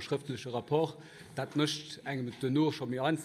schriftliche rapport Das möchte engem mit nur schon mir anfangen.